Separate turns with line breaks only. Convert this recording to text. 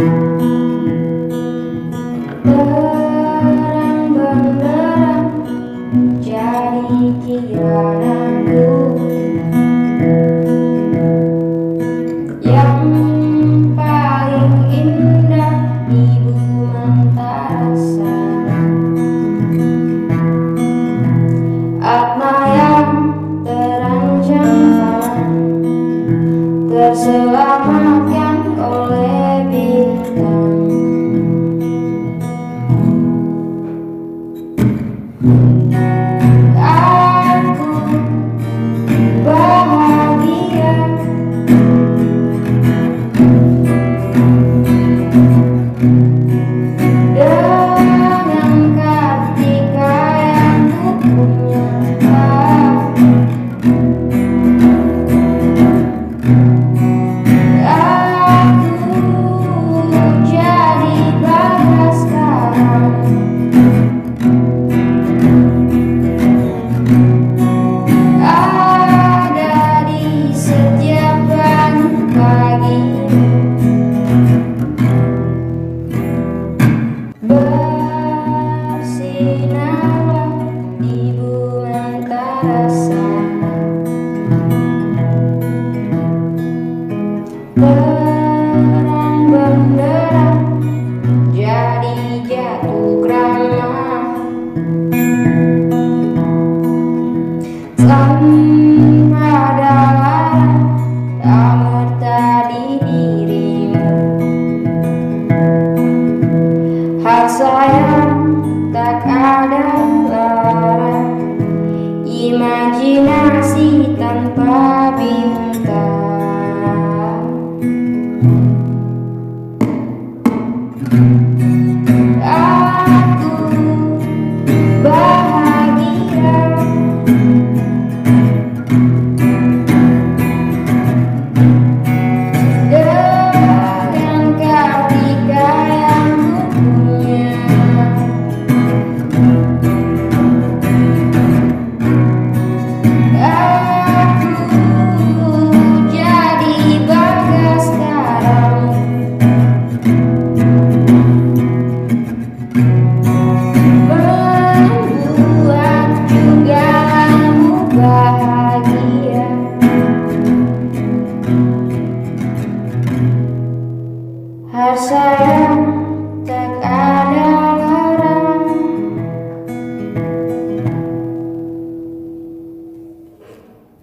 Terang-benderang jadi kirananku Yang Terang benderang jadi jatuh kerana Tanpa dalam kamu tadi dirimu Hal sayang Tak ada arah imajinasi tanpa bintang.